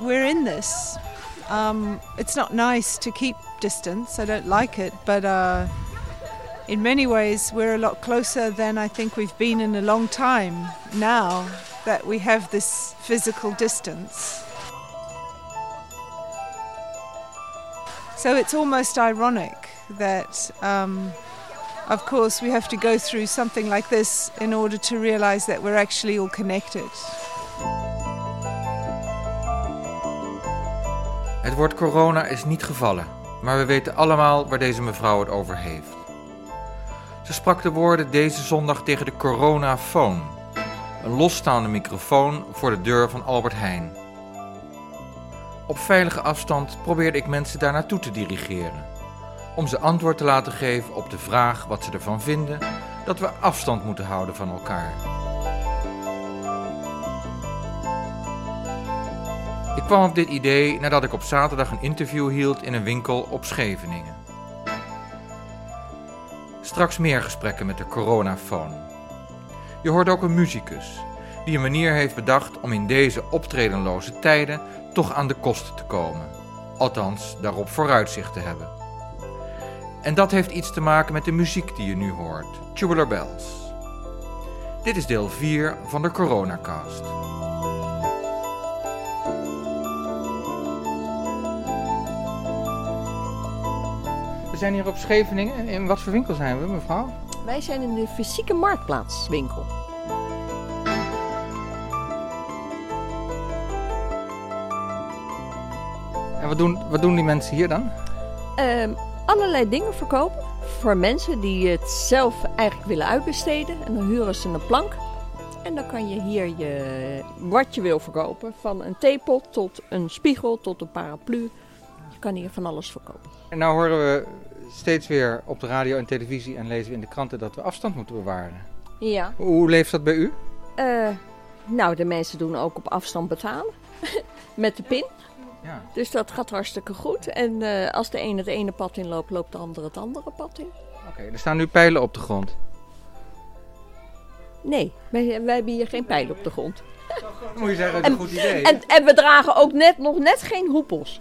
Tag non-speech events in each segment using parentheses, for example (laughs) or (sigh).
we're in this. Um, it's not nice to keep distance. I don't like it, but uh, in many ways, we're a lot closer than I think we've been in a long time now that we have this physical distance. So it's almost ironic that, um, of course, we have to go through something like this in order to realize that we're actually all connected. Woord corona is niet gevallen, maar we weten allemaal waar deze mevrouw het over heeft. Ze sprak de woorden deze zondag tegen de coronafoon, een losstaande microfoon voor de deur van Albert Heijn. Op veilige afstand probeerde ik mensen daar naartoe te dirigeren, om ze antwoord te laten geven op de vraag wat ze ervan vinden dat we afstand moeten houden van elkaar. Kwam op dit idee nadat ik op zaterdag een interview hield in een winkel op Scheveningen. Straks meer gesprekken met de coronafoon. Je hoort ook een muzikus die een manier heeft bedacht om in deze optredenloze tijden toch aan de kosten te komen. Althans, daarop vooruitzicht te hebben. En dat heeft iets te maken met de muziek die je nu hoort, Tubular Bells. Dit is deel 4 van de Coronacast. Zijn hier op Scheveningen. In wat voor winkel zijn we, mevrouw? Wij zijn in de fysieke marktplaatswinkel. En wat doen, wat doen die mensen hier dan? Ehm, allerlei dingen verkopen voor mensen die het zelf eigenlijk willen uitbesteden. En dan huren ze een plank. En dan kan je hier je, wat je wil verkopen. Van een theepot tot een spiegel tot een paraplu. Je kan hier van alles verkopen. En nou horen we steeds weer op de radio en televisie en lezen we in de kranten dat we afstand moeten bewaren. Ja. Hoe leeft dat bij u? Eh, nou, de mensen doen ook op afstand betalen. (laughs) Met de pin. Ja. Dus dat gaat hartstikke goed. En eh, als de een het ene pad in loopt, loopt de ander het andere pad in. Oké, er staan nu pijlen op de grond. Nee, wij, wij hebben hier geen pijl op de grond. (laughs) Moet je zeggen, dat is een goed idee. En, en we dragen ook net, nog net geen hoepels.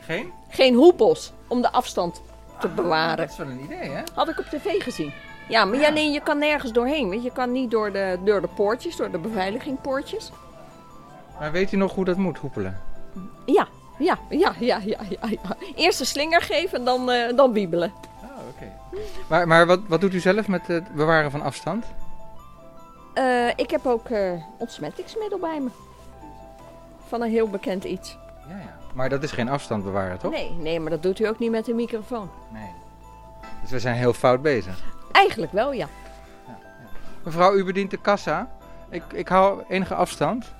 Geen? Geen hoepels om de afstand te bewaren. Dat is wel een idee, hè? Had ik op tv gezien. Ja, maar ja, je kan nergens doorheen. Want je kan niet door de, door de poortjes, door de beveiligingpoortjes. Maar weet u nog hoe dat moet, hoepelen? Ja, ja, ja, ja, ja, ja. ja. Eerst een slinger geven en dan, eh, dan wiebelen. Oh, oké. Maar, maar wat, wat doet u zelf met het bewaren van afstand? Eh, ik heb ook eh ontsmettingsmiddel bij me. Van een heel bekend iets. Ja, ja. Maar dat is geen afstand bewaren, toch? Nee, nee, maar dat doet u ook niet met de microfoon. Nee. Dus we zijn heel fout bezig. Eigenlijk wel, ja. Mevrouw, u bedient de kassa. Ik, ik hou enige afstand.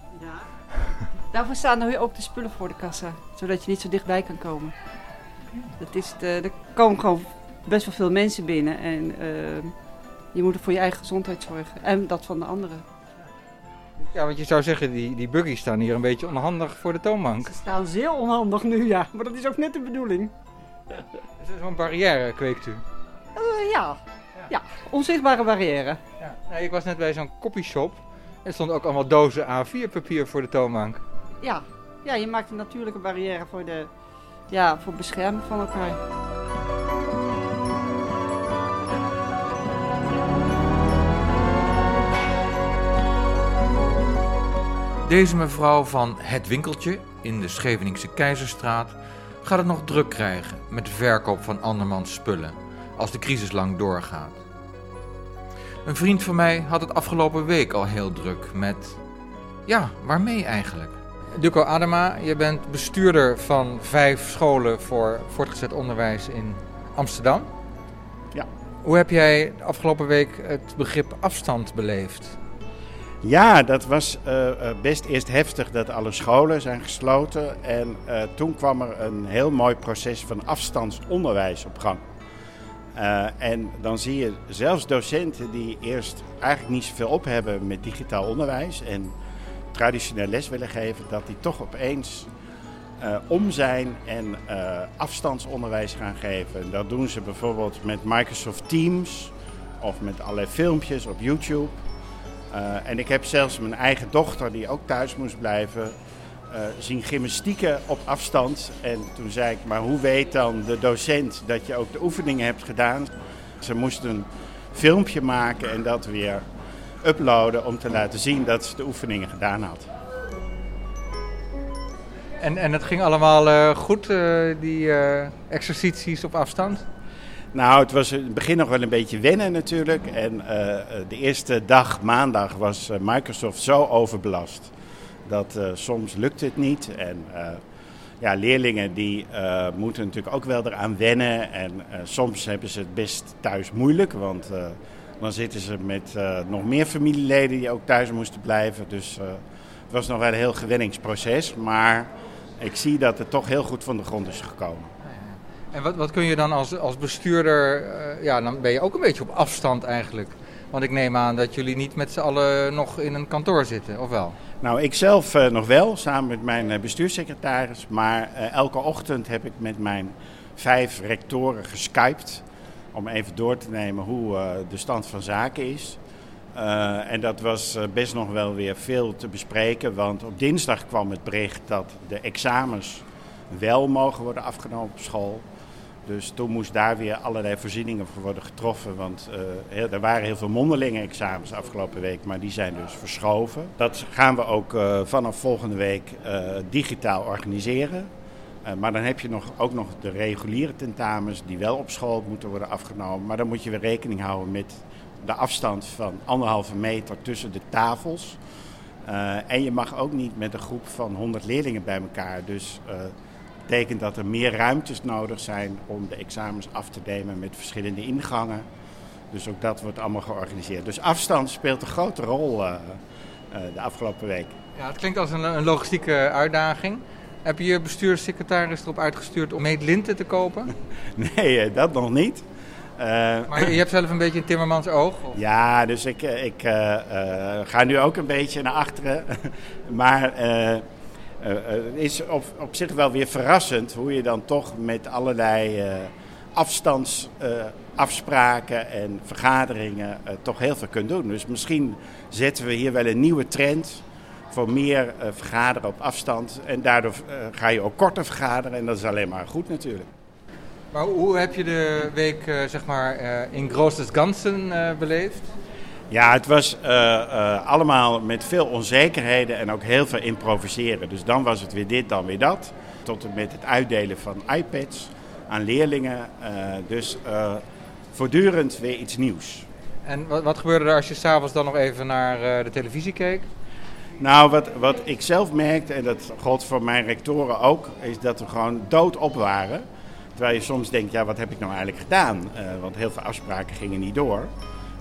Daarvoor staan er ook de spullen voor de kassa, zodat je niet zo dichtbij kan komen. Dat is de, er komen gewoon best wel veel mensen binnen en eh, je moet er voor je eigen gezondheid zorgen en dat van de anderen. Ja, want je zou zeggen, die, die buggies staan hier een beetje onhandig voor de toonbank. Ze staan zeer onhandig nu, ja, maar dat is ook net de bedoeling. Is Zo'n barrière kweekt u. Eh, ja. ja, onzichtbare barrière. Ja. Nee, ik was net bij zo'n copyshop. Er stonden ook allemaal dozen A4 papier voor de toonbank. Ja. ja, je maakt een natuurlijke barrière voor, de, ja, voor bescherming van elkaar. Deze mevrouw van Het Winkeltje in de Scheveningse Keizerstraat gaat het nog druk krijgen met de verkoop van andermans spullen als de crisis lang doorgaat. Een vriend van mij had het afgelopen week al heel druk met. Ja, waarmee eigenlijk? Duco Adema, je bent bestuurder van vijf scholen voor voortgezet onderwijs in Amsterdam. Ja. Hoe heb jij de afgelopen week het begrip afstand beleefd? Ja, dat was eh, eh, best eerst heftig dat alle scholen zijn gesloten. En eh, toen kwam er een heel mooi proces van afstandsonderwijs op gang. En dan zie je zelfs docenten die eerst eigenlijk niet zoveel op hebben met digitaal onderwijs en traditioneel les willen geven, dat die toch opeens om zijn en afstandsonderwijs gaan geven. Dat doen ze bijvoorbeeld met Microsoft Teams of met allerlei filmpjes op YouTube. Eh, en ik heb zelfs mijn eigen dochter, die ook thuis moest blijven, uh, zien gymnastieken op afstand. En toen zei ik, maar hoe weet dan de docent dat je ook de oefeningen hebt gedaan? Ze moesten een filmpje maken en dat weer uploaden om te laten zien dat ze de oefeningen gedaan had. En, en het ging allemaal uh, goed, die exercities op afstand? Nou, het was in het begin nog wel een beetje wennen natuurlijk. En de eerste dag, maandag, was Microsoft zo overbelast dat soms lukt het niet. En ja, leerlingen die moeten natuurlijk ook wel eraan wennen. En soms hebben ze het best thuis moeilijk, want dan zitten ze met nog meer familieleden die ook thuis moesten blijven. Dus het was nog wel een heel gewenningsproces. Maar ik zie dat het toch heel goed van de grond is gekomen. En wat, wat kun je dan als, als bestuurder, uh, ja, dan ben je ook een beetje op afstand eigenlijk. Want ik neem aan dat jullie niet met z'n allen nog in een kantoor zitten, of wel? Nou, ik zelf uh, nog wel, samen met mijn uh, bestuurssecretaris. Maar elke ochtend heb ik met mijn vijf rectoren geskyped. Om even door te nemen hoe de stand van zaken is. En dat was best nog wel weer veel te bespreken, want op dinsdag kwam het bericht dat de examens wel mogen worden afgenomen op school. Dus toen moest daar weer allerlei voorzieningen voor worden getroffen. Want uh, er waren heel veel mondelinge examens afgelopen week, maar die zijn dus verschoven. Dat gaan we ook vanaf volgende week digitaal organiseren. maar dan heb je nog, ook nog de reguliere tentamens die wel op school moeten worden afgenomen. Maar dan moet je weer rekening houden met de afstand van anderhalve meter tussen de tafels. En je mag ook niet met een groep van 100 leerlingen bij elkaar. Dus betekent dat er meer ruimtes nodig zijn om de examens af te nemen met verschillende ingangen. Dus ook dat wordt allemaal georganiseerd. Dus afstand speelt een grote rol uh, de afgelopen week. Ja, het klinkt als een, een logistieke uitdaging. Heb je je bestuurssecretaris erop uitgestuurd om meetlinten te kopen? (laughs) nee, dat nog niet. Uh, maar je hebt zelf een beetje een timmermans oog? Of? Ja, dus ik, eh, ik ga nu ook een beetje naar achteren. (laughs) maar het is op, op zich wel weer verrassend hoe je dan toch met allerlei afstandsafspraken en vergaderingen toch heel veel kunt doen. Dus misschien zetten we hier wel een nieuwe trend voor meer vergaderen op afstand. En daardoor ga je ook korter vergaderen en dat is alleen maar goed natuurlijk. Maar hoe heb je de week zeg maar, in Großes Ganzen beleefd? Ja, het was allemaal met veel onzekerheden en ook heel veel improviseren. Dus dan was het weer dit, dan weer dat. Tot en met het uitdelen van iPads aan leerlingen. dus voortdurend weer iets nieuws. En wat, wat gebeurde er als je s'avonds dan nog even naar de televisie keek? Nou, wat, wat ik zelf merkte, en dat gold voor mijn rectoren ook, is dat we gewoon doodop waren. Terwijl je soms denkt, ja, wat heb ik nou eigenlijk gedaan? Want heel veel afspraken gingen niet door.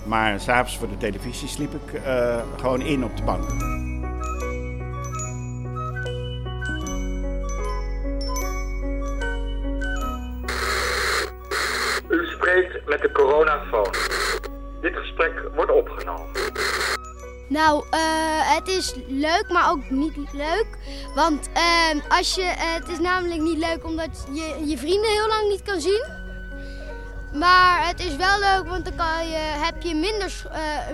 Maar s'avonds voor de televisie sliep ik uh, gewoon in op de bank. U spreekt met de coronafoon. Dit gesprek wordt opgenomen. Nou, uh, het is leuk, maar ook niet leuk. Want uh, als je, uh, het is namelijk niet leuk omdat je je vrienden heel lang niet kan zien. Maar het is wel leuk, want dan kan je, heb je minder,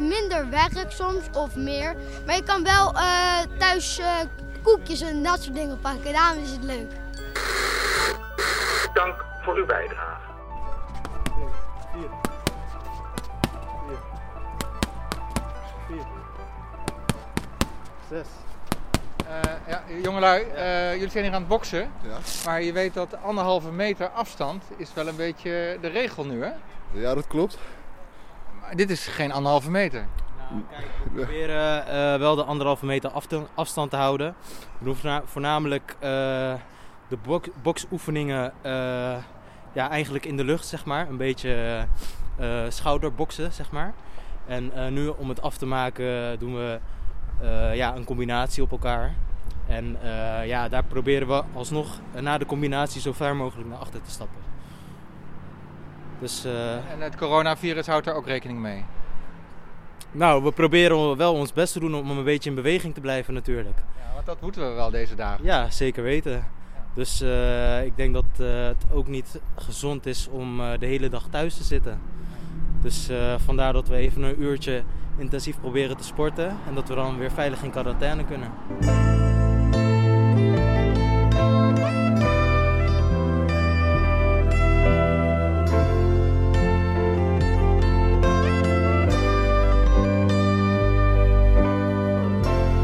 minder werk soms of meer. Maar je kan wel thuis koekjes en dat soort dingen pakken. Daarom is het leuk. Dank voor uw bijdrage. Zes. Uh, ja, jongelui, uh, jullie zijn hier aan het boksen. Ja. Maar je weet dat anderhalve meter afstand is wel een beetje de regel nu, hè? Ja, dat klopt. Maar dit is geen anderhalve meter. Nou, kijk, we proberen uh, wel de anderhalve meter afstand te houden. We doen voornamelijk de box boksoefeningen ja, eigenlijk in de lucht, zeg maar. Een beetje schouderboksen, zeg maar. En nu om het af te maken doen we ja, een combinatie op elkaar. En uh, ja, daar proberen we alsnog na de combinatie zo ver mogelijk naar achter te stappen. Dus, uh, en het coronavirus houdt er ook rekening mee? Nou, we proberen wel ons best te doen om een beetje in beweging te blijven natuurlijk. Ja, want dat moeten we wel deze dagen. Ja, zeker weten. Ja. Dus uh, ik denk dat uh, het ook niet gezond is om uh, de hele dag thuis te zitten. Dus vandaar dat we even een uurtje intensief proberen te sporten. En dat we dan weer veilig in quarantaine kunnen.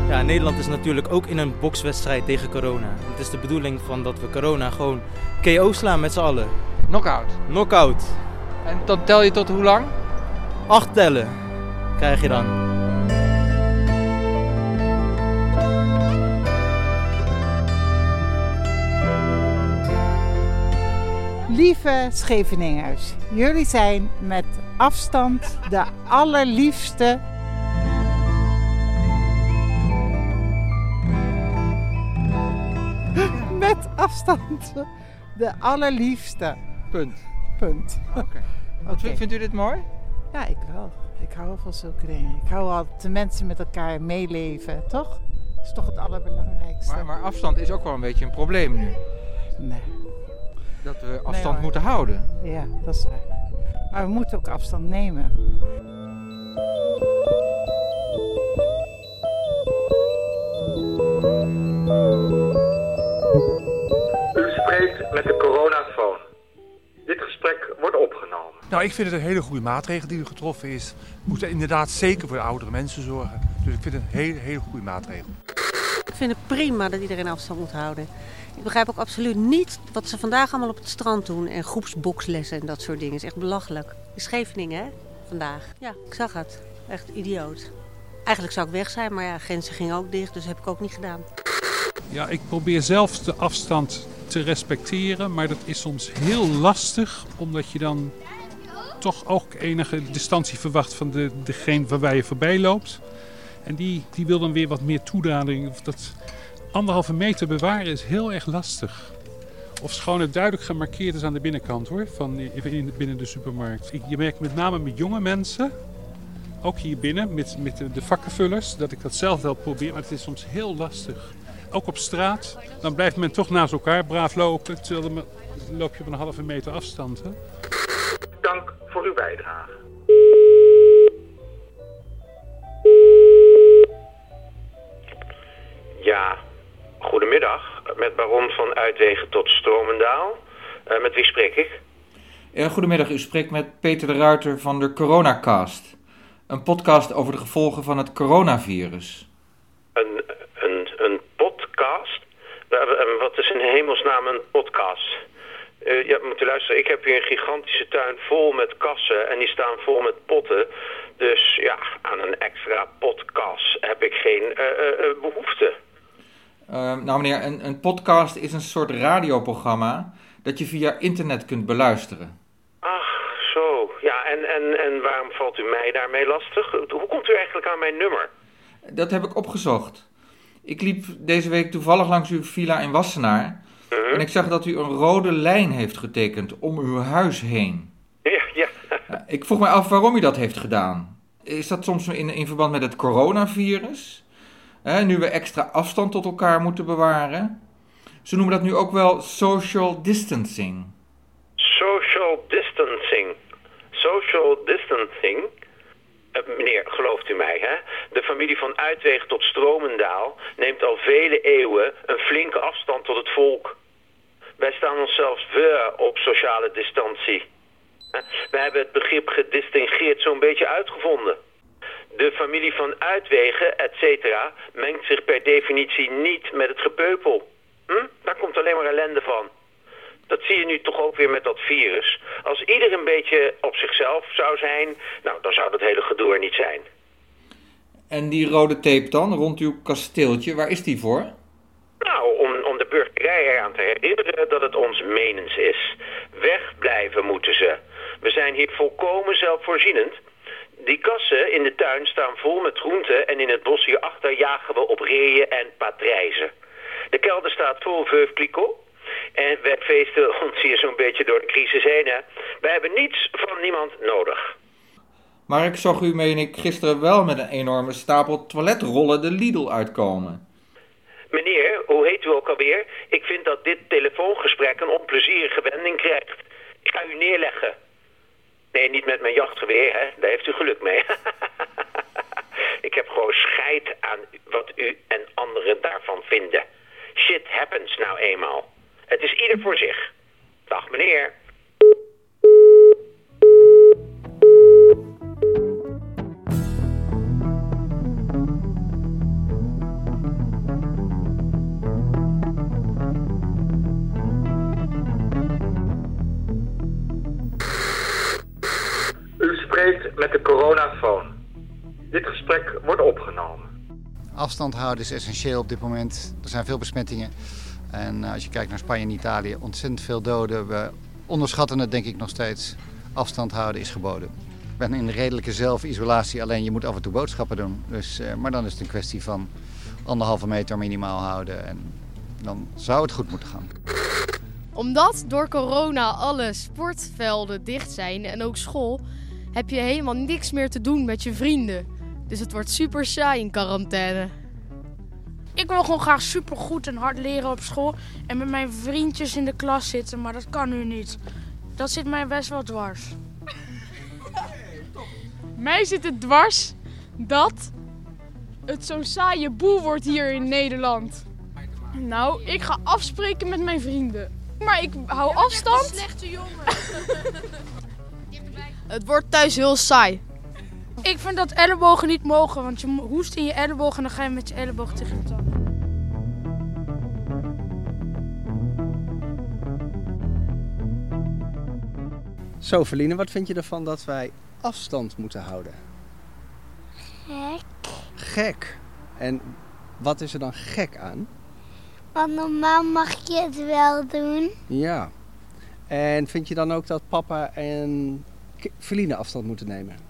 Ja, Nederland is natuurlijk ook in een bokswedstrijd tegen corona. Het is de bedoeling van dat we corona gewoon KO slaan met z'n allen. Knockout. Knockout. En dan tel je tot hoe lang? Acht tellen krijg je dan. Lieve Scheveningers, jullie zijn met afstand de allerliefste. (gasps) Met afstand de allerliefste. Punt. Punt. Oké. (laughs) Oké. Vindt u dit mooi? Ja, ik wel. Ik hou van zulke dingen. Ik hou al de mensen met elkaar meeleven, toch? Dat is toch het allerbelangrijkste. Maar, maar afstand is ook wel een beetje een probleem nu. Nee. Dat we afstand moeten houden. Ja, dat is waar. Maar we moeten ook afstand nemen. U spreekt met de coronafoon. Dit gesprek wordt opgenomen. Nou, ik vind het een hele goede maatregel die er getroffen is. We moeten inderdaad zeker voor de oudere mensen zorgen. Dus ik vind het een hele, hele goede maatregel. Ik vind het prima dat iedereen afstand moet houden. Ik begrijp ook absoluut niet wat ze vandaag allemaal op het strand doen. En groepsbokslessen en dat soort dingen. is echt belachelijk. In Scheveningen, hè? Vandaag. Ja, ik zag het. Echt idioot. Eigenlijk zou ik weg zijn, maar ja, grenzen gingen ook dicht. Dus heb ik ook niet gedaan. Ja, ik probeer zelf de afstand te respecteren, maar dat is soms heel lastig, omdat je dan toch ook enige distantie verwacht van de, degene waarbij je voorbij loopt. En die, die wil dan weer wat meer toenadering. Of Dat anderhalve meter bewaren is heel erg lastig. Of schoon het duidelijk gemarkeerd is aan de binnenkant hoor, van in, binnen de supermarkt. Je merkt met name met jonge mensen, ook hier binnen, met, met de, de vakkenvullers, dat ik dat zelf wel probeer, maar het is soms heel lastig. Ook op straat, dan blijft men toch naast elkaar braaf lopen, terwijl dan loop je op een halve meter afstand. Hè? Voor uw bijdrage. Ja, goedemiddag. Met Baron van Uitwegen tot Stromendaal. Eh, met wie spreek ik? Ja, goedemiddag, u spreekt met Peter de Ruiter van de Coronacast. Een podcast over de gevolgen van het coronavirus. Een, een, een podcast? Eh, eh, Wat is in hemelsnaam een podcast? Eh, ja, moet u luisteren. Ik heb hier een gigantische tuin vol met kassen en die staan vol met potten. Dus ja, aan een extra podcast heb ik geen eh, eh, eh, behoefte. Eh, nou meneer, een, een podcast is een soort radioprogramma dat je via internet kunt beluisteren. Ach, zo. Ja, en, en, en waarom valt u mij daarmee lastig? Hoe komt u eigenlijk aan mijn nummer? Dat heb ik opgezocht. Ik liep deze week toevallig langs uw villa in Wassenaar. En ik zag dat u een rode lijn heeft getekend om uw huis heen. Ja, ja. Ik vroeg me af waarom u dat heeft gedaan. Is dat soms in, in verband met het coronavirus? Nu we extra afstand tot elkaar moeten bewaren. Ze noemen dat nu ook wel social distancing. Social distancing. Social distancing. Eh, meneer, gelooft u mij, hè? De familie van Uitwegen tot Stromendaal neemt al vele eeuwen een flinke afstand tot het volk. Wij staan ons zelfs voor op sociale distantie. Wij hebben het begrip gedistingeerd zo'n beetje uitgevonden. De familie van Uitwegen, et cetera, mengt zich per definitie niet met het gepeupel. Hm? Daar komt alleen maar ellende van. Dat zie je nu toch ook weer met dat virus. Als ieder een beetje op zichzelf zou zijn, nou, dan zou dat hele gedoe er niet zijn. En die rode tape dan, rond uw kasteeltje, waar is die voor? Nou, om, burgerij eraan te herinneren dat het ons menens is. Wegblijven moeten ze. We zijn hier volkomen zelfvoorzienend. Die kassen in de tuin staan vol met groenten en in het bos hierachter jagen we op reeën en patrijzen. De kelder staat vol clicquot. En wij feesten ons hier zo'n beetje door de crisis heen. Hè. Wij hebben niets van niemand nodig. Maar ik zag u, meen ik, gisteren wel met een enorme stapel toiletrollen de Lidl uitkomen. Meneer, hoe heet u ook alweer? Ik vind dat dit telefoongesprek een onplezierige wending krijgt. Ik ga u neerleggen. Nee, niet met mijn jachtgeweer, hè. Daar heeft u geluk mee. (laughs) ik heb gewoon scheid aan wat u en anderen daarvan vinden. Shit happens nou eenmaal. Het is ieder voor zich. Dag meneer. Afstand houden is essentieel op dit moment. Er zijn veel besmettingen. En eh, als je kijkt naar Spanje en Italië, ontzettend veel doden. We onderschatten het denk ik nog steeds. Afstand houden is geboden. Ik ben in redelijke zelfisolatie, alleen je moet af en toe boodschappen doen. Dus, eh, maar dan is het een kwestie van anderhalve meter minimaal houden. En dan zou het goed moeten gaan. Omdat door corona alle sportvelden dicht zijn en ook school, heb je helemaal niks meer te doen met je vrienden. Dus het wordt super saai in quarantaine. Ik wil gewoon graag super goed en hard leren op school en met mijn vriendjes in de klas zitten, maar dat kan nu niet. Dat zit mij best wel dwars. (laughs) Mij zit het dwars dat het zo'n saaie boel wordt hier in Nederland. Nou, ik ga afspreken met mijn vrienden. Maar ik hou afstand. slechte jongen. (laughs) (laughs) Het wordt thuis heel saai. Ik vind dat ellebogen niet mogen, want je hoest in je elleboog en dan ga je met je elleboog tegen de tand. Zo, Verline, wat vind je ervan dat wij afstand moeten houden? Gek. Gek. En wat is er dan gek aan? Want normaal mag je het wel doen. Ja. En vind je dan ook dat papa en Verline afstand moeten nemen?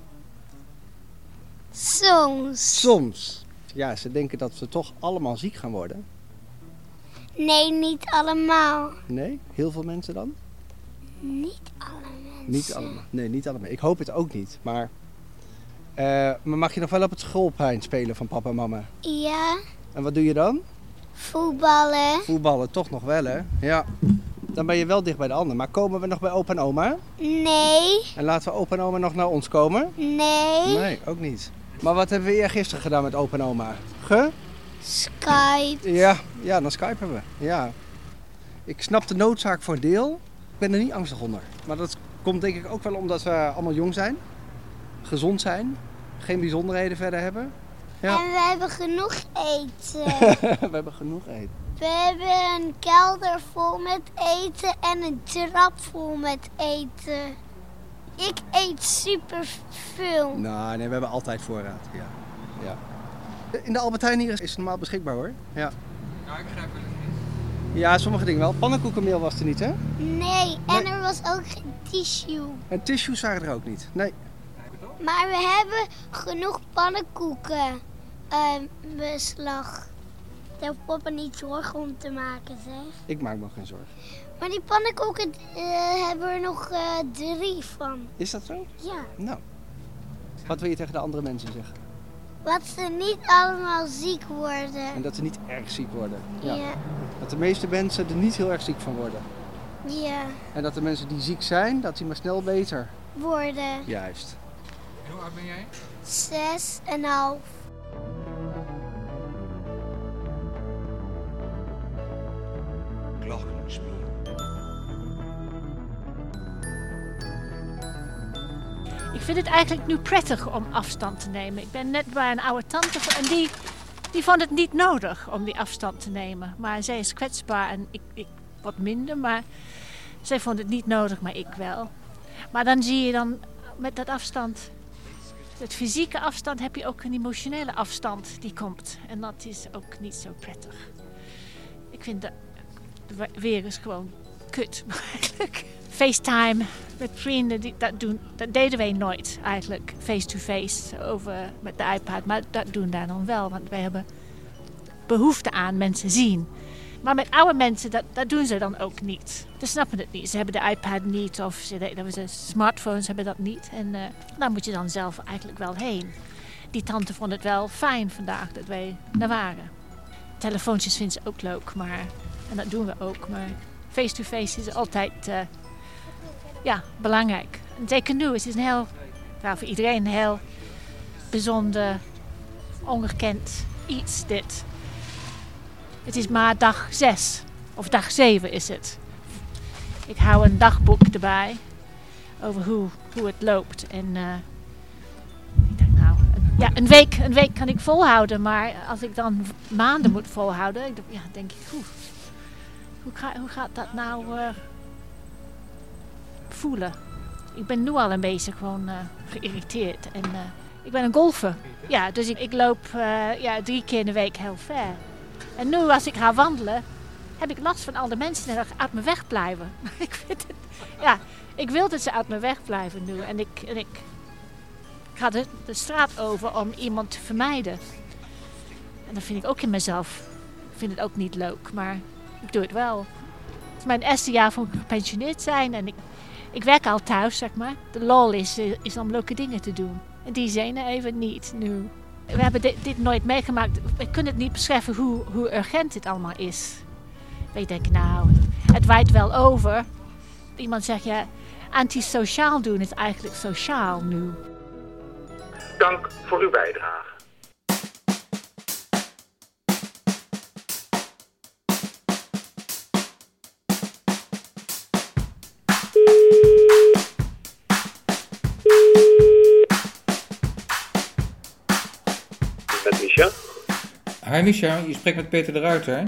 Soms. Soms. Ja, ze denken dat we toch allemaal ziek gaan worden. Nee, niet allemaal. Nee? Heel veel mensen dan? Niet alle mensen. Niet allemaal. Nee, niet allemaal. Ik hoop het ook niet. Maar, eh, maar mag je nog wel op het schoolplein spelen van papa en mama? Ja, En wat doe je dan? voetballen. Voetballen, toch nog wel hè? Ja. Dan ben je wel dicht bij de ander. Maar komen we nog bij opa en oma? Nee, En laten we opa en oma nog naar ons komen? nee. Nee, ook niet. Maar wat hebben we gisteren gedaan met opa en oma? Ge? Skype. Ja, ja, dan skypen we. Ja. Ik snap de noodzaak voor een deel. Ik ben er niet angstig onder. Maar dat komt denk ik ook wel omdat we allemaal jong zijn. Gezond zijn. Geen bijzonderheden verder hebben. Ja. En we hebben genoeg eten. (laughs) we hebben genoeg eten. we hebben een kelder vol met eten en een trap vol met eten. Ik eet super veel. Nou, nee, we hebben altijd voorraad. Ja. ja. In de Albert Heijn hier is het normaal beschikbaar hoor. Ja. Nou, ik grijp wel eens Ja, sommige dingen wel. Pannenkoekenmeel was er niet hè? Nee, en er was ook geen tissue. En tissues waren er ook niet. Nee. Maar we hebben genoeg pannenkoeken ehm, beslag. Daar hoeft papa niet zorgen om te maken, zeg. Ik maak me geen zorgen. Maar die pannenkoeken eh, hebben we er nog eh, drie van. Is dat zo? Ja. Nou. Wat wil je tegen de andere mensen zeggen? Wat ze niet allemaal ziek worden. En dat ze niet erg ziek worden. Ja. Dat de meeste mensen er niet heel erg ziek van worden. Ja, En dat de mensen die ziek zijn, dat die maar snel beter. worden. Juist. Hoe oud ben jij? Zes en half. Vind het eigenlijk nu prettig om afstand te nemen. Ik ben net bij een oude tante en die, die vond het niet nodig om die afstand te nemen. Maar zij is kwetsbaar en ik, ik wat minder. Maar zij vond het niet nodig, maar ik wel. Maar dan zie je dan met dat afstand, het fysieke afstand, heb je ook een emotionele afstand die komt. En dat is ook niet zo prettig. Ik vind de, weer gewoon kut (laughs) eigenlijk. FaceTime met vrienden, dat, doen, dat deden wij nooit eigenlijk. Face-to-face over met de iPad. Maar dat doen daar dan wel, want wij hebben behoefte aan mensen zien. Maar met oude mensen, dat, dat doen ze dan ook niet. Ze snappen het niet. Ze hebben de iPad niet of ze, smartphones hebben dat niet. En eh, daar moet je dan zelf eigenlijk wel heen. Die tante vond het wel fijn vandaag dat wij daar waren. Telefoontjes vindt ze ook leuk, maar, en dat doen we ook. Maar face-to-face is altijd eh, ja, belangrijk. Zeker nu, het is een heel, nou, voor iedereen een heel bijzonder, ongekend iets dit. Het is maar dag zes, of dag zeven is het. Ik hou een dagboek erbij over hoe, hoe het loopt. En eh, ik denk nou, een- ja, een week, een week kan ik volhouden, maar als ik dan maanden moet volhouden, ik, ja, denk ik, hoe, hoe, ga, hoe gaat dat nou eh, Ik ben nu al een beetje gewoon eh, geïrriteerd. En eh, Ik ben een golfer. Ja, dus ik, loop uh, ja, drie keer in de week heel ver. En nu als ik ga wandelen, heb ik last van al de mensen die uit mijn weg blijven. (laughs) ik vind het, ja, ik wil dat ze uit mijn weg blijven nu. En ik, en ik ga de, de straat over om iemand te vermijden. En dat vind ik ook in mezelf. Ik vind het ook niet leuk, maar ik doe het wel. Het is mijn eerste jaar voor gepensioneerd zijn en ik, ik werk al thuis, zeg maar. De lol is, eh, is om leuke dingen te doen. En die zijn er even niet nu. We hebben dit, dit nooit meegemaakt. We kunnen het niet beschrijven hoe, hoe urgent dit allemaal is. Ik denk, nou, het waait wel over. Iemand zegt, ja, antisociaal doen is eigenlijk sociaal nu. Dank voor uw bijdrage. Met Micha. Hi Micha, je spreekt met Peter de Ruiter.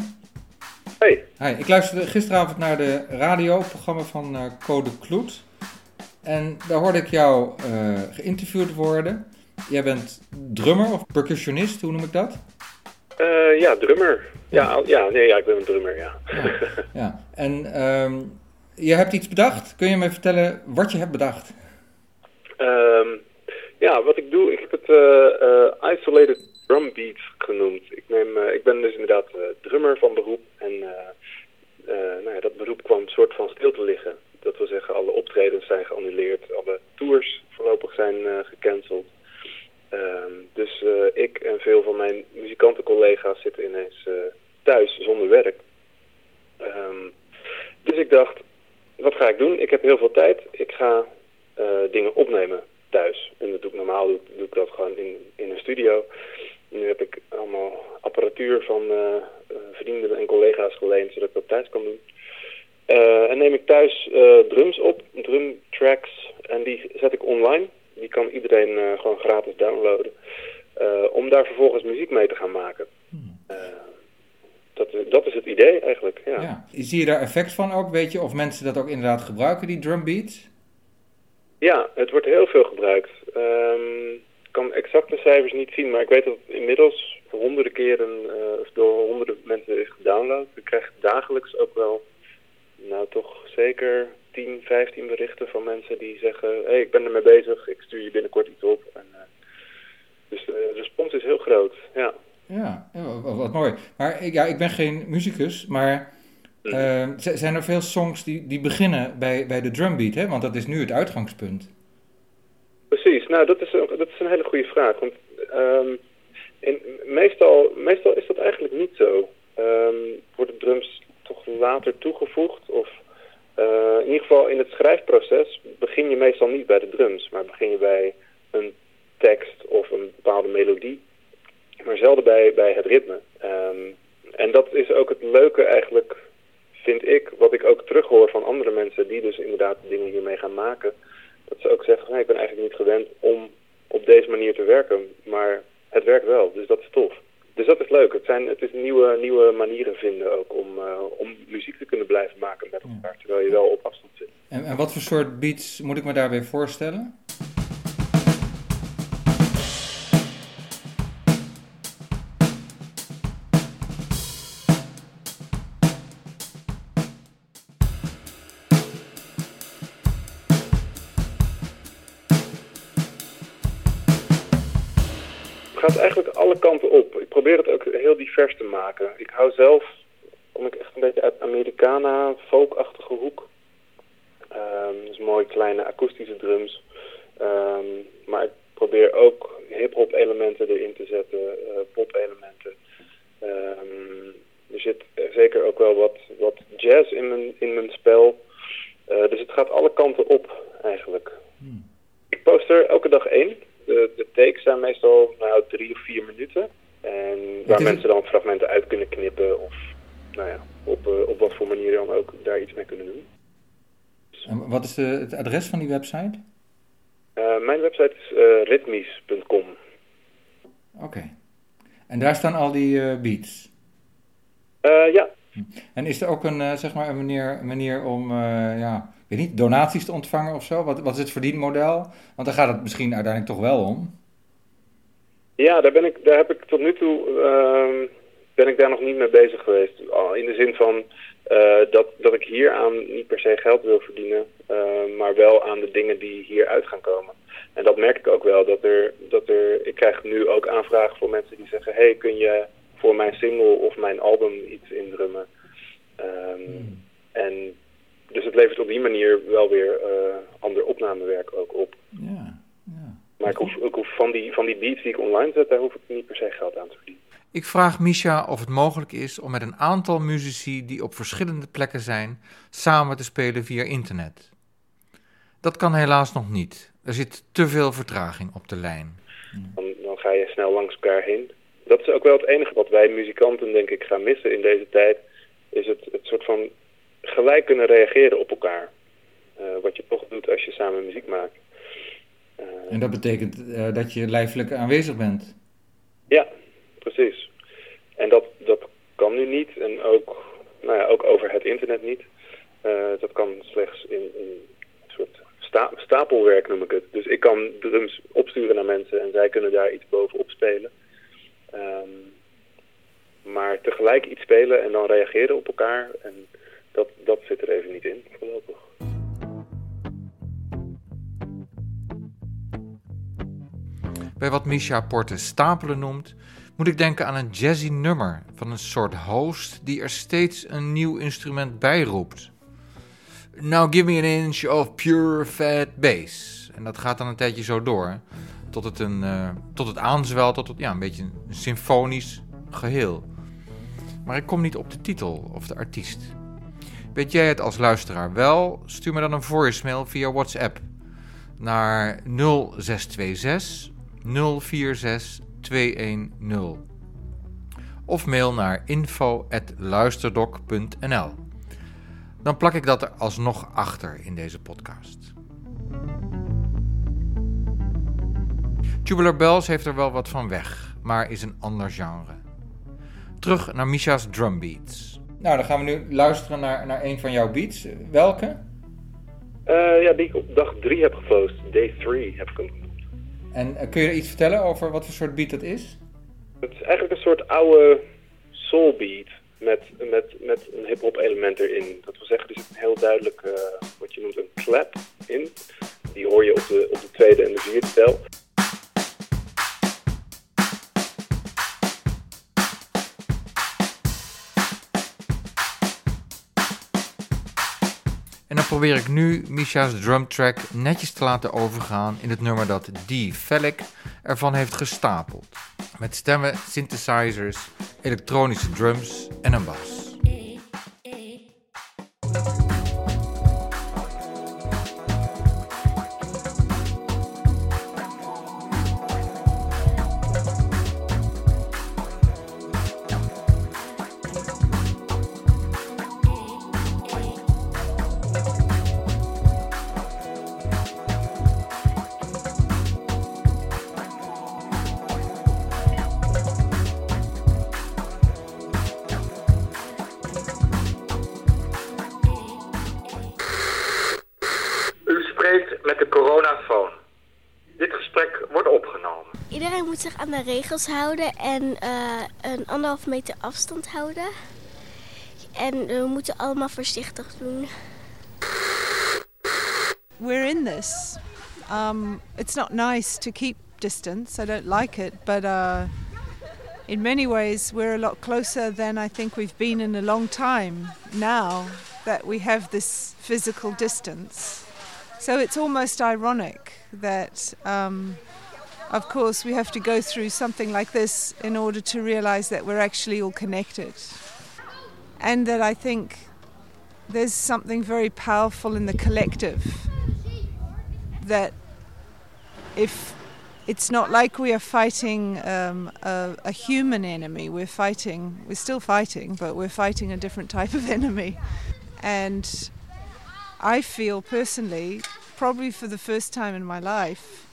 Hey. Hi, ik luisterde gisteravond naar de radioprogramma van uh, Code Kloet. En daar hoorde ik jou uh, geïnterviewd worden. Jij bent drummer of percussionist, hoe noem ik dat? Uh, ja, drummer. Ja, ja, nee, ja, ik ben een drummer, ja. Ja, ja. en um, je hebt iets bedacht. Kun je me vertellen wat je hebt bedacht? Um, ja, wat ik doe, ik heb het Isolated Drum Beat genoemd. Ik, neem, ik ben dus inderdaad drummer van beroep. En nou ja, dat beroep kwam soort van stil te liggen. Dat wil zeggen, alle optredens zijn geannuleerd, alle tours voorlopig zijn gecanceld. Um, dus ik en veel van mijn muzikantencollega's zitten ineens thuis zonder werk. Um, dus ik dacht, wat ga ik doen? Ik heb heel veel tijd. Ik ga dingen opnemen thuis. En dat doe ik normaal, doe, doe ik dat gewoon in, in een studio. Nu heb ik allemaal apparatuur van vrienden en collega's geleend, zodat ik dat thuis kan doen. Uh, en neem ik thuis drums op, drum tracks, en die zet ik online. Die kan iedereen gewoon gratis downloaden. om daar vervolgens muziek mee te gaan maken. dat, dat is het idee eigenlijk, ja. ja. Zie je daar effect van ook, weet je, of mensen dat ook inderdaad gebruiken, die drumbeats? Ja, het wordt heel veel gebruikt. Um, ik kan exacte cijfers niet zien, maar ik weet dat het inmiddels honderden keren, of door honderden mensen is gedownload. Ik krijg dagelijks ook wel nou toch zeker 10, 15 berichten van mensen die zeggen... hé, hey, ik ben ermee bezig, ik stuur je binnenkort iets op. En, uh, dus de respons is heel groot, ja. Ja, wat, wat mooi. Maar ja, ik ben geen muzikus, maar uh, zijn er veel songs die, die beginnen bij, bij de drumbeat, hè? Want dat is nu het uitgangspunt. Precies, nou dat is, dat is een hele goede vraag. Want um, in, meestal, meestal is dat eigenlijk niet zo. Um, worden drums toch later toegevoegd. Of uh, in ieder geval in het schrijfproces begin je meestal niet bij de drums, maar begin je bij een tekst of een bepaalde melodie. Maar zelden bij, bij het ritme. Um, en dat is ook het leuke eigenlijk, vind ik, wat ik ook terughoor van andere mensen die dus inderdaad dingen hiermee gaan maken. Dat ze ook zeggen, van, ik ben eigenlijk niet gewend om op deze manier te werken, maar het werkt wel, dus dat is tof dus dat is leuk. Het, zijn, het is nieuwe, nieuwe manieren vinden ook om, uh, om muziek te kunnen blijven maken met elkaar, terwijl je wel op afstand zit. En, en wat voor soort beats moet ik me daarbij voorstellen? Probeer het ook heel divers te maken. Ik hou zelf, kom ik echt een beetje uit Americana, folkachtige hoek. Um, dus mooi kleine akoestische drums. Um, maar ik probeer ook hip-hop elementen erin te zetten, uh, pop elementen. Um, er zit zeker ook wel wat, wat jazz in mijn, in mijn spel. Uh, dus het gaat alle kanten op eigenlijk. Hmm. Ik post er elke dag één. De, de takes zijn meestal nou, drie of vier minuten. En waar mensen dan fragmenten uit kunnen knippen of nou ja, op, uh, op wat voor manier dan ook daar iets mee kunnen doen. En wat is de, het adres van die website? Uh, mijn website is uh, ritmies.com. Oké. Okay. En daar staan al die beats? ja. En is er ook een, zeg maar een manier, manier om ja, weet niet, donaties te ontvangen of zo? Wat, wat is het verdienmodel? Want daar gaat het misschien uiteindelijk toch wel om. Ja, daar, ben ik, daar heb ik tot nu toe ehm, ben ik daar nog niet mee bezig geweest. In de zin van uh, dat, dat ik hier aan niet per se geld wil verdienen, uh, maar wel aan de dingen die hieruit gaan komen. En dat merk ik ook wel, dat er, dat er, ik krijg nu ook aanvragen voor mensen die zeggen, hey, kun je voor mijn single of mijn album iets indrummen? Um, En dus het levert op die manier wel weer uh, ander opnamewerk ook op. Ja. Maar ik hoef, ik hoef van, die, van die beats die ik online zet, daar hoef ik niet per se geld aan te verdienen. Ik vraag Misha of het mogelijk is om met een aantal muzici die op verschillende plekken zijn, samen te spelen via internet. Dat kan helaas nog niet. Er zit te veel vertraging op de lijn. Dan, dan ga je snel langs elkaar heen. Dat is ook wel het enige wat wij muzikanten denk ik gaan missen in deze tijd. Is het, het soort van gelijk kunnen reageren op elkaar. Uh, wat je toch doet als je samen muziek maakt. En dat betekent uh, dat je lijfelijk aanwezig bent? Ja, precies. En dat, dat kan nu niet en ook, nou ja, ook over het internet niet. dat kan slechts in, een soort sta stapelwerk noem ik het. Dus ik kan drums opsturen naar mensen en zij kunnen daar iets bovenop spelen. Um, maar tegelijk iets spelen en dan reageren op elkaar en dat, dat zit er even niet in voorlopig. Bij wat Misha Porte stapelen noemt, moet ik denken aan een jazzy nummer van een soort host die er steeds een nieuw instrument bij roept. Now give me an inch of pure fat bass. En dat gaat dan een tijdje zo door, tot het, een, uh, tot het aanzwelt tot het, ja, een beetje een symfonisch geheel. Maar ik kom niet op de titel of de artiest. Weet jij het als luisteraar wel? Stuur me dan een voicemail via WhatsApp naar 0626 046 210. Of mail naar info.luisterdoc.nl. Dan plak ik dat er alsnog achter in deze podcast. Tubular Bells heeft er wel wat van weg, maar is een ander genre. Terug naar Misha's drumbeats. Nou, dan gaan we nu luisteren naar, naar een van jouw beats. Welke? Uh, ja, die ik op dag 3 heb gepost. Day 3 heb ik hem En uh, kun je er iets vertellen over wat voor soort beat dat is? Het is eigenlijk een soort oude soul beat met, met, met een hip-hop element erin. Dat wil zeggen, er zit een heel duidelijk, uh, wat je noemt een clap in. Die hoor je op de, op de tweede en de vierde tel. En dan probeer ik nu Misha's drumtrack netjes te laten overgaan in het nummer dat D. Fellick ervan heeft gestapeld. Met stemmen, synthesizers, elektronische drums en een bas. Regels houden en uh, een anderhalf meter afstand houden. En we moeten allemaal voorzichtig doen. We're in this. Um, it's not nice to keep distance. I don't like it, but uh, in many ways we're a lot closer than I think we've been in a long time now that we have this physical distance. So it's almost ironic that, um, of course, we have to go through something like this in order to realize that we're actually all connected. And that I think there's something very powerful in the collective. That if it's not like we are fighting um, a, a, human enemy, we're fighting, we're still fighting, but we're fighting a different type of (laughs) enemy. And I feel personally, probably for the first time in my life,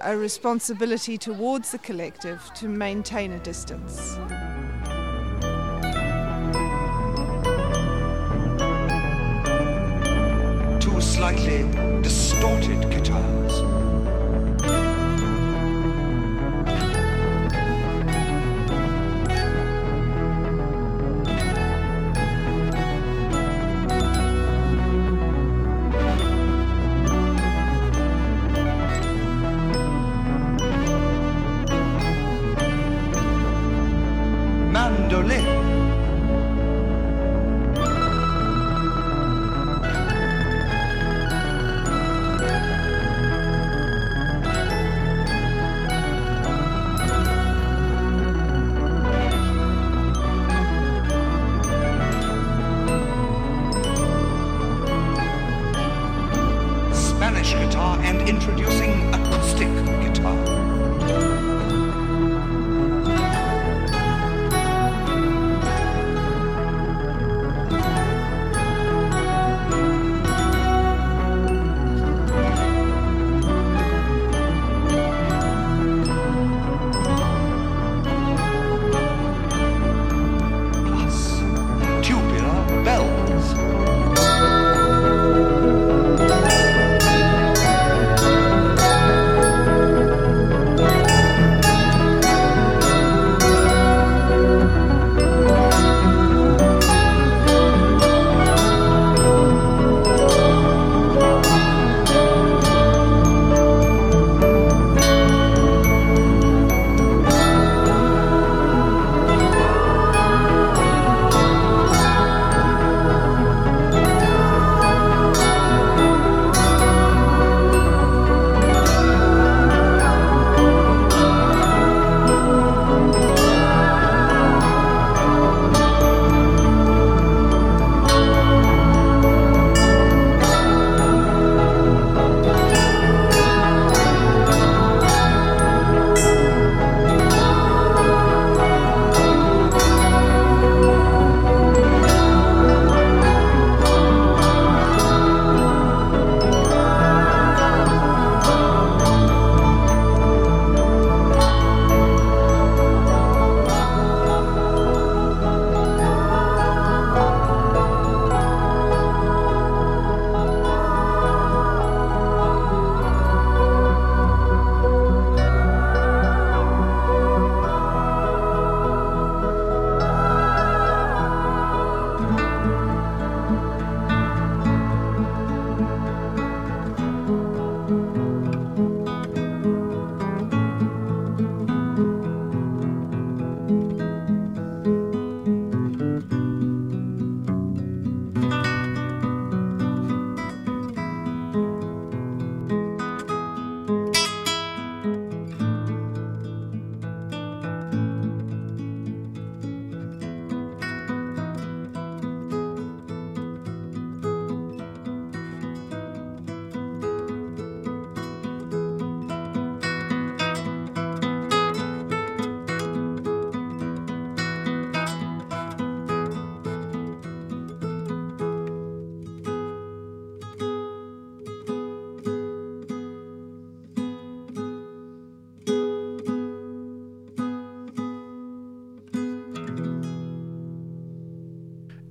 a responsibility towards the collective to maintain a distance. Two slightly distorted guitars.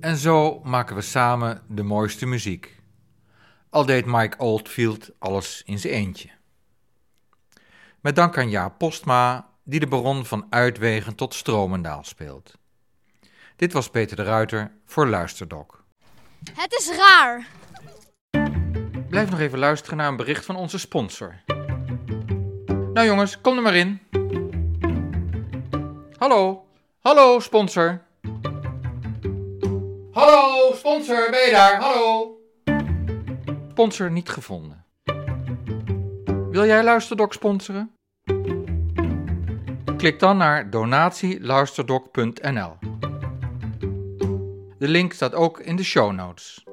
En zo maken we samen de mooiste muziek. Al deed Mike Oldfield alles in zijn eentje. Met dank aan Jaap Postma, die de baron van Uitwegen tot Stromendaal speelt. Dit was Peter de Ruiter voor Luisterdok. Het is raar. Blijf nog even luisteren naar een bericht van onze sponsor. Nou jongens, kom er maar in. Hallo, hallo sponsor. Hallo sponsor, ben je daar? Hallo. Sponsor niet gevonden. Wil jij Luisterdok sponsoren? Klik dan naar donatieluisterdok.nl. De link staat ook in de show notes.